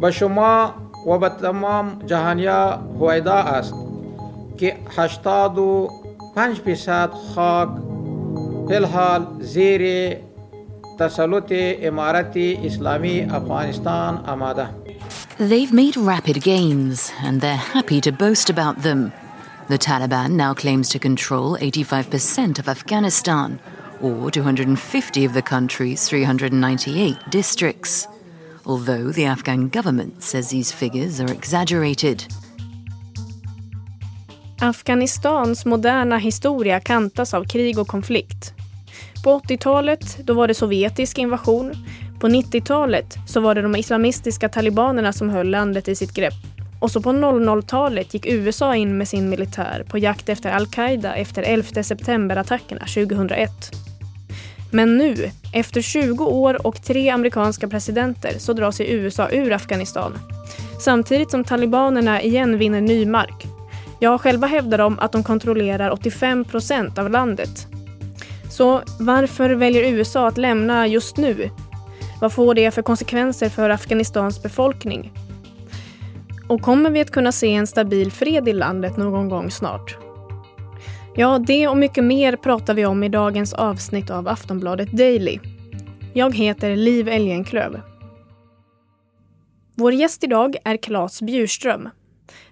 به شما و به تمام جهانیا هویدا است که 85 فیصد خاک فیلحال زیر تسلط امارت اسلامی افغانستان آماده They've made rapid gains, and they're happy to boast about them. The Taliban now claims to control 85% of Afghanistan, or 250 of the country's 398 districts. Although the Afghan government says these figures are exaggerated. Afghanistans moderna historia kantas av krig och konflikt. På 80-talet då var det sovjetisk invasion. På 90-talet så var det de islamistiska talibanerna som höll landet i sitt grepp. Och så på 00-talet gick USA in med sin militär på jakt efter al-Qaida efter 11 september-attackerna 2001. Men nu, efter 20 år och tre amerikanska presidenter, så drar sig USA ur Afghanistan. Samtidigt som talibanerna igen vinner ny mark. Ja, själva hävdar de att de kontrollerar 85 procent av landet. Så varför väljer USA att lämna just nu? Vad får det för konsekvenser för Afghanistans befolkning? Och kommer vi att kunna se en stabil fred i landet någon gång snart? Ja, det och mycket mer pratar vi om i dagens avsnitt av Aftonbladet Daily. Jag heter Liv Elgenklöv. Vår gäst idag är Claes Bjurström.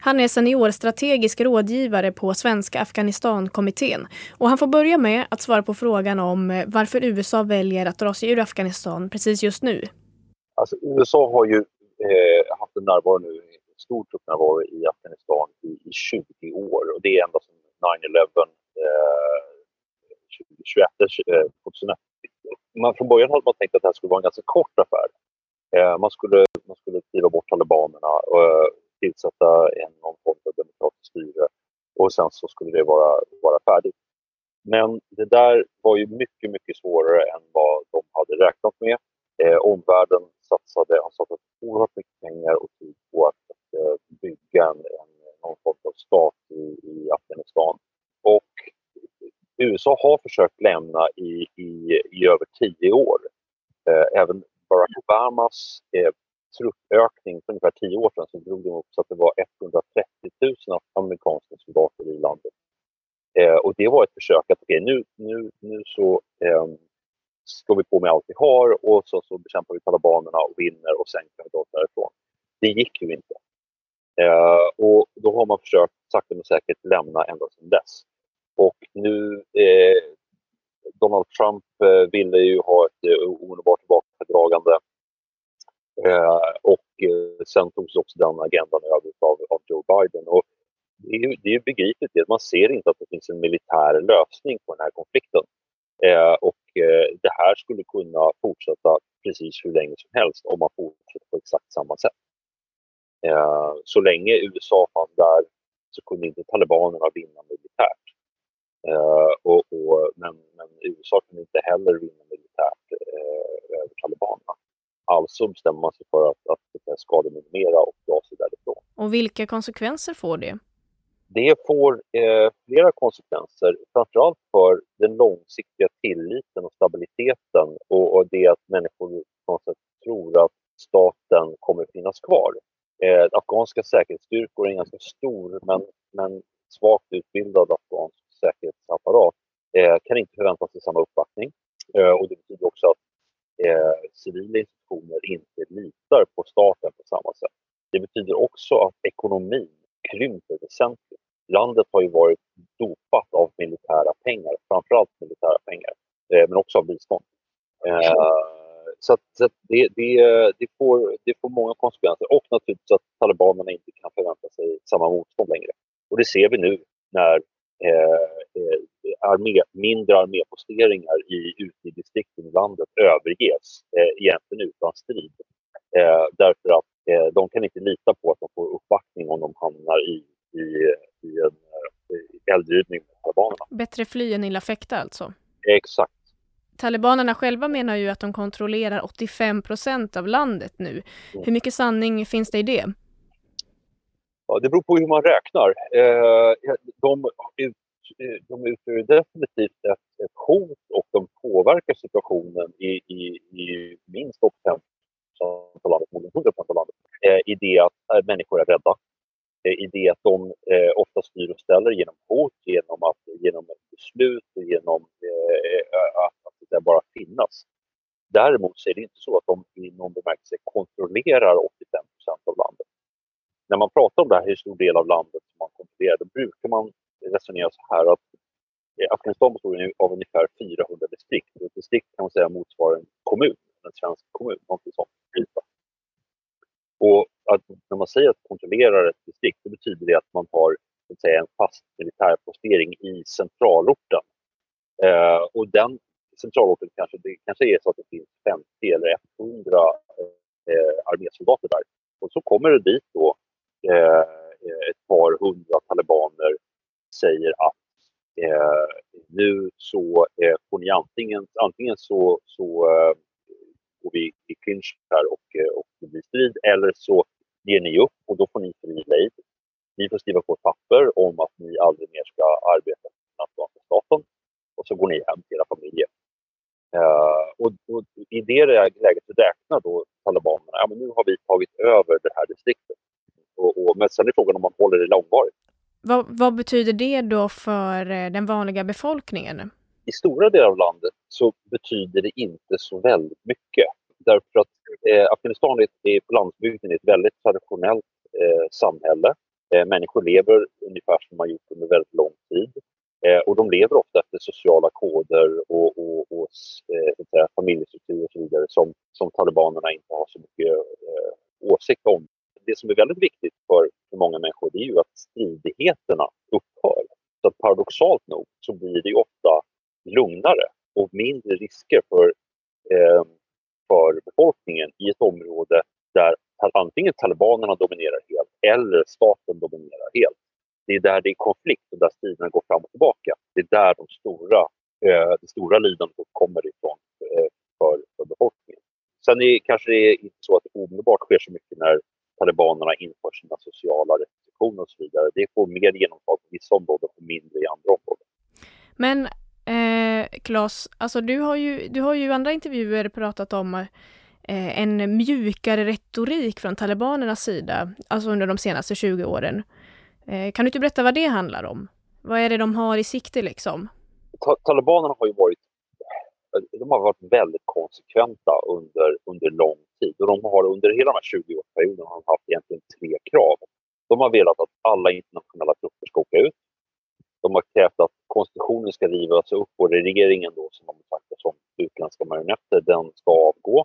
Han är seniorstrategisk rådgivare på Svenska Afghanistankommittén och han får börja med att svara på frågan om eh, varför USA väljer att dra sig ur Afghanistan precis just nu. Alltså, USA har ju eh, haft en närvaro nu, en stor truppnärvaro i Afghanistan i, i 20 år och det är ända sedan 9-11 eh, 2021, eh, 2001. Man, från början hade man tänkt att det här skulle vara en ganska kort affär. Eh, man, skulle, man skulle driva bort talibanerna och eh, tillsätta en någon form av demokratiskt styre och sen så skulle det vara, vara färdigt. Men det där var ju mycket, mycket svårare än vad de hade räknat med. Eh, omvärlden satsade, har satsat oerhört mycket pengar och USA har försökt lämna i, i, i över tio år. Eh, även Barack Obamas eh, truppökning för ungefär tio år sedan så drog de upp så att det var 130 000 amerikanska soldater i landet. Eh, och det var ett försök att okay, nu, nu, nu så eh, slår vi på med allt vi har och så, så bekämpar vi talibanerna och vinner och sen kan vi dra därifrån. Det gick ju inte. Eh, och då har man försökt sakta men säkert lämna ända sedan dess. Och nu, eh, Donald Trump eh, ville ju ha ett eh, omedelbart tillbakadragande Eh, och eh, sen togs också den agendan över av, av Joe Biden. Och det är det är begripligt, det. man ser inte att det finns en militär lösning på den här konflikten. Eh, och eh, det här skulle kunna fortsätta precis hur länge som helst om man fortsätter på exakt samma sätt. Eh, så länge USA fanns där så kunde inte talibanerna vinna militärt. Eh, och, och, men, men, USA kunde inte heller vinna militärt över talibanerna. Alltså bestämmer man sig för att, att skademinimera och dra sig därifrån. Och vilka konsekvenser får det? Det får eh, flera konsekvenser, framförallt för den långsiktiga tilliten och stabiliteten och, och det att människor på tror att staten kommer finnas kvar. Eh, afghanska säkerhetsstyrkor är en ganska stor men, men svagt utbildad afghansk säkerhetsapparat eh, kan inte förvänta sig samma uppbackning. Eh, och det betyder också att eh, civila institutioner inte litar på staten på samma sätt. Det betyder också att ekonomin krymper väsentligt. Landet har ju varit dopat av militära pengar, framförallt militära pengar, eh, men också av bistånd. Eh, så, att, så att det, det, det, får, det får många konsekvenser och naturligtvis att talibanerna inte kan förvänta sig samma motstånd längre. Och det ser vi nu när armé, mindre arméposteringar i, ute i distrikten i landet överges, eh, egentligen utan strid. Eh, därför att eh, de kan inte lita på att de får uppbackning om de hamnar i, i, i en eh, eldgivning med talibanerna. Bättre fly än illa fäkta alltså? Exakt. Talibanerna själva menar ju att de kontrollerar 85 procent av landet nu. Mm. Hur mycket sanning finns det i det? Ja, det beror på hur man räknar. Eh, de eh, de utgör definitivt ett, ett hot och de påverkar situationen i, i, i minst 85 av landet, förmodligen 100 av landet. Eh, I det att människor är rädda. I det att de ofta styr och ställer genom hot, genom, att, genom beslut och genom att, att, bara finnas. Däremot så är det inte så att de i någon bemärkelse kontrollerar och. När man pratar om det här, hur stor del av landet som man kontrollerar, då brukar man resonera så här att Afghanistan består av ungefär 400 distrikt. Ett distrikt kan man säga motsvarar en kommun, en svensk kommun, någonting sånt. Och att när man säger att kontrollera ett distrikt, det betyder det att man har att säga, en fast militärpostering i centralorten. Eh, och den centralorten kanske, det kanske är så att det finns 50 eller 100 eh, armésoldater där. Och så kommer det dit då eh, ett par hundra talibaner säger att eh, nu så eh, får ni antingen, antingen så, så eh, går vi i clinch här och, eh, och det blir strid eller så ger ni upp och då får ni fri lejd. Ni får skriva på ett papper om att ni aldrig mer ska arbeta för den afghanska staten och så går ni hem till era familjer. Uh, och, och, I det läget räknar då talibanerna, ja men nu har vi tagit över det här distriktet. Och, och, men sen är frågan om man håller det långvarigt. Vad, vad, betyder det då för eh, den vanliga befolkningen? I stora delar av landet så betyder det inte så väldigt mycket. Därför att eh, Afghanistan är, på landsbygden är ett väldigt traditionellt eh, samhälle. Eh, människor lever ungefär som man gjort under väldigt lång tid. Eh, och de lever ofta efter sociala koder och, och, och eh, familjestrukturer och så vidare som, som talibanerna inte har så mycket eh, åsikt om. Det som är väldigt viktigt för, för många människor det är ju att stridigheterna upphör. Så att paradoxalt nog så blir det ofta lugnare och risker för, eh, för befolkningen i ett område där antingen talibanerna dominerar helt eller staten dominerar helt. Det är där det är konflikt och där striderna går fram och tillbaka. Det är där de stora, eh, det stora lidandet kommer ifrån eh, för, för befolkningen. Sen är, kanske det är inte så att det omedelbart sker så mycket när talibanerna inför sina sociala restriktioner och så vidare. Det får mer genomslag på vissa områden och mindre i andra områden. Men Claes, alltså du har ju, du har ju i andra intervjuer pratat om eh, en mjukare retorik från talibanernas sida, alltså under de senaste 20 åren. Eh, kan du inte berätta vad det handlar om? Vad är det de har i sikte liksom? Ta talibanerna har ju varit de har varit väldigt konsekventa under, under lång tid och de har under hela den här 20-årsperioden haft egentligen tre krav. De har velat att alla internationella trupper ska åka ut. De har krävt att konstitutionen ska rivas upp och regeringen då, som de betraktar som utländska marionetter, den ska avgå.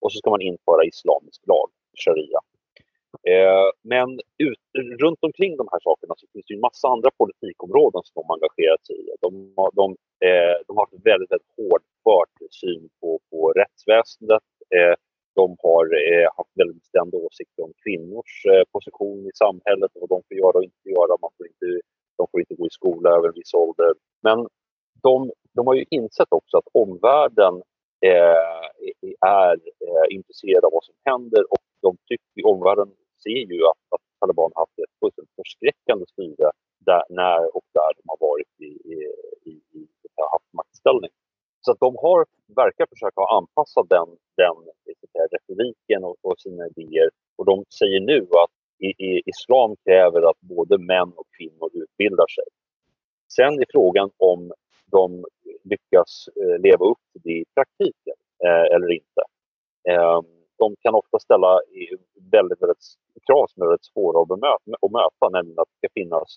Och så ska man införa islamisk lag, sharia. Eh, men ut, runt omkring de här sakerna så finns det ju en massa andra politikområden som de engagerat sig i. De, de, eh, de har haft väldigt, väldigt hårdfört syn på, på rättsväsendet. Eh, de har eh, haft väldigt bestämda åsikter om kvinnors eh, position i samhället och vad de får göra och inte göra. Man får inte, de får inte gå i skola över en viss ålder. Men de, de har ju insett också att omvärlden eh, är eh, intresserad av vad som händer och de tycker, omvärlden ser ju att, att talibanerna haft ett fullständigt förskräckande styre där, när och där de har varit i, i, i, i haft maktställning. Så att de har, verkar försöka anpassa den, den eh, säga, retoriken och, och, sina idéer. Och de säger nu att i, i, islam kräver att både män och kvinnor utbildar sig. Sen är frågan om de lyckas eh, leva upp till det i praktiken eh, eller inte. Ehm, de kan ofta ställa väldigt, väldigt krav som är väldigt svåra att, bemöta, att möta, nämligen att det ska finnas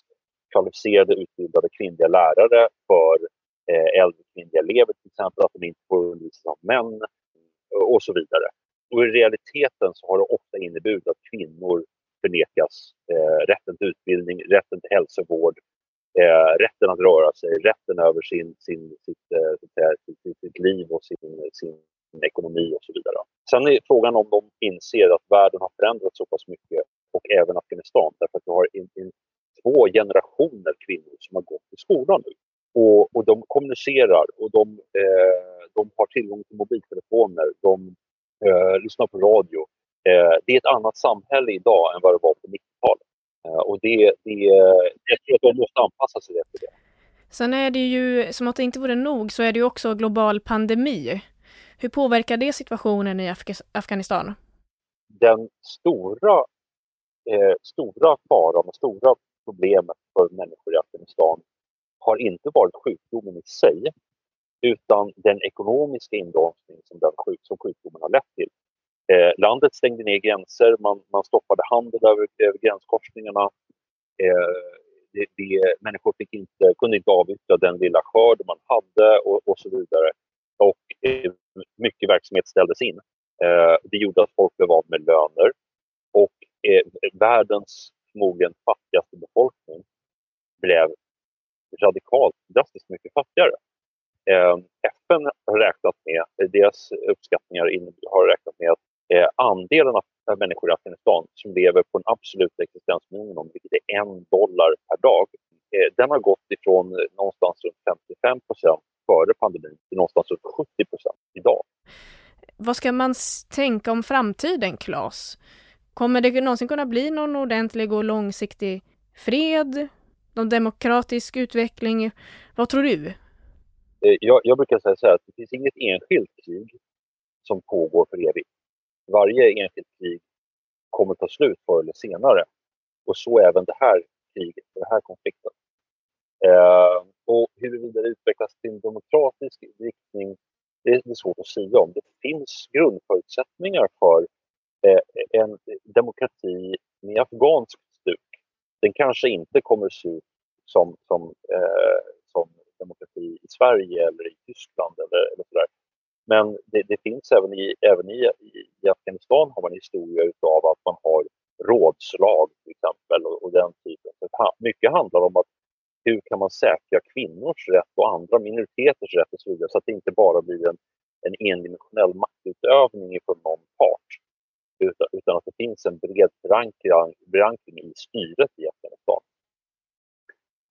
kvalificerade utbildade kvinnliga lärare för eh, äldre kvinnliga elever till exempel, att de inte får undervisa av män och så vidare. Och I realiteten så har det ofta inneburit att kvinnor förnekas eh, rätten till utbildning, rätten till hälsovård, eh, rätten att röra sig, rätten över sin, sin, sitt, eh, sitt, sitt, sitt liv och sin, sin ekonomi och så vidare. Sen är frågan om de inser att världen har förändrats så pass mycket och även Afghanistan därför att vi har in, in, två generationer kvinnor som har gått i skolan nu. Och, och de kommunicerar och de, eh, de har tillgång till mobiltelefoner, de eh, lyssnar på radio. Eh, det är ett annat samhälle idag än vad det var på 90-talet och det, det, jag tror att de måste anpassa sig efter det. Sen är det ju, som att det inte vore nog, så är det ju också global pandemi. Hur påverkar det situationen i Afg Afghanistan? Den stora eh, stora faran och stora problemet för människor i Afghanistan har inte varit sjukdomen i sig utan den ekonomiska inbromsning som, den sjuk, som sjukdomen har lett till. Eh, landet stängde ner gränser, man, man stoppade handel över, över gränskorsningarna. Eh, det, det, människor fick inte, kunde inte avyttra den lilla skörd man hade och, och så vidare. Och eh, mycket verksamhet ställdes in. Eh, det gjorde att folk blev av med löner och eh, världens förmodligen fattigaste befolkning blev radikalt, drastiskt mycket fattigare. Eh, FN har räknat med, deras uppskattningar har räknat med att andelen av människor i Afghanistan som lever på en absolut existensminimum, vilket är en dollar per dag, eh, den har gått ifrån någonstans runt 55 procent före pandemin till någonstans runt 70 procent idag. Vad ska man tänka om framtiden, Claes? Kommer det någonsin kunna bli någon ordentlig och långsiktig fred? Någon demokratisk utveckling? Vad tror du? Eh, jag, jag brukar säga så här att det finns inget enskilt krig som pågår för evigt. Varje enskilt krig kommer ta slut förr eller senare. Och så även det här kriget, den här konflikten. Eh, och huruvida det utvecklas till en demokratisk riktning, det är svårt att säga om. Det finns grundförutsättningar för eh, en demokrati med afghanskt stuk. Den kanske inte kommer att se ut som, som, eh, som demokrati i Sverige eller i Tyskland eller, eller sådär. Men det, det, finns även, i, även i, i, Afghanistan har man historia av att man har rådslag till exempel och, och den typen. Så mycket handlar om att hur kan man säkra kvinnors rätt och andra minoriteters rätt och så vidare så att det inte bara blir en, en endimensionell maktutövning från någon part utan, utan att det finns en bred förankring, förankring i styret i Afghanistan.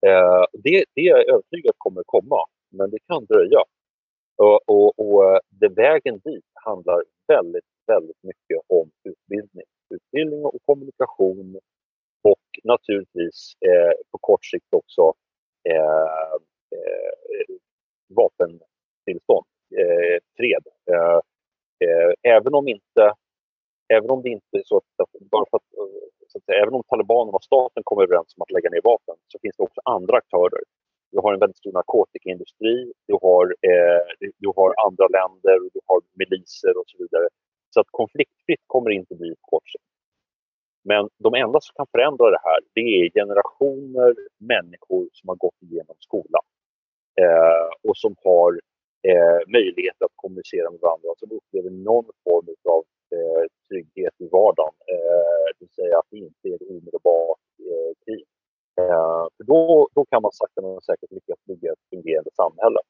Eh, det, det är jag övertygad kommer att komma, men det kan dröja. Och, och, och eh, det, vägen dit handlar väldigt, väldigt mycket om utbildning. Utbildning och kommunikation och naturligtvis eh, på kort sikt också eh, eh, vapentillstånd, eh, fred. Eh, eh, även om inte även om det inte är så att, bara för att, eh, så att säga, även om talibanerna och staten kommer överens om att lägga ner vapen så finns det också andra aktörer. Du har en väldigt stor narkotikaindustri, du har, eh, du har andra länder, du har miliser och så vidare. Konfliktfritt kommer det inte bli på kort sikt. Men de enda som kan förändra det här, det är generationer människor som har gått igenom skolan eh, och som har eh, möjlighet att kommunicera med varandra, som upplever någon form av eh, trygghet i vardagen. Eh, det vill säga att det inte är ett omedelbart eh, krig. Eh, för då, då kan man sakta men säkert lyckas bygga ett fungerande samhälle.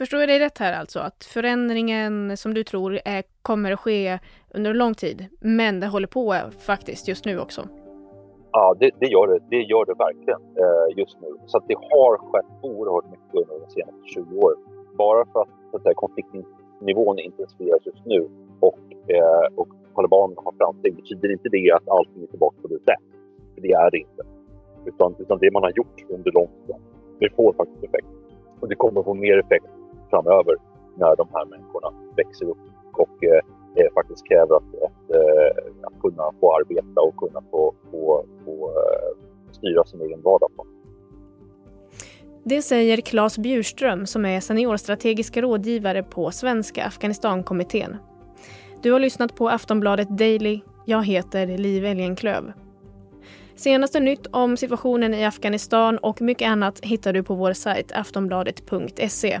Förstår jag dig rätt här alltså, att förändringen som du tror är, kommer att ske under lång tid, men det håller på faktiskt just nu också? Ja, det, det gör det. Det gör det verkligen eh, just nu. Så det har skett oerhört mycket under de senaste 20 åren. Bara för att, att här, konfliktnivån intensifieras just nu och, eh, och talibanerna har framsteg betyder inte det att allting är tillbaka på det sätt. För det är det inte. Utan, utan det man har gjort under lång tid, det får faktiskt effekt. Och det kommer få mer effekt framöver när de här människorna växer upp och eh, eh, faktiskt kräver att, att, eh, att, kunna få arbeta och kunna få, få, få eh, styra sin egen vardag. På. Det säger Claes Bjurström som är seniorstrategisk rådgivare på Svenska Afghanistankommittén. Du har lyssnat på Aftonbladet Daily. Jag heter Liv Elgenklöv. Senaste nytt om situationen i Afghanistan och mycket annat hittar du på vår sajt aftonbladet.se.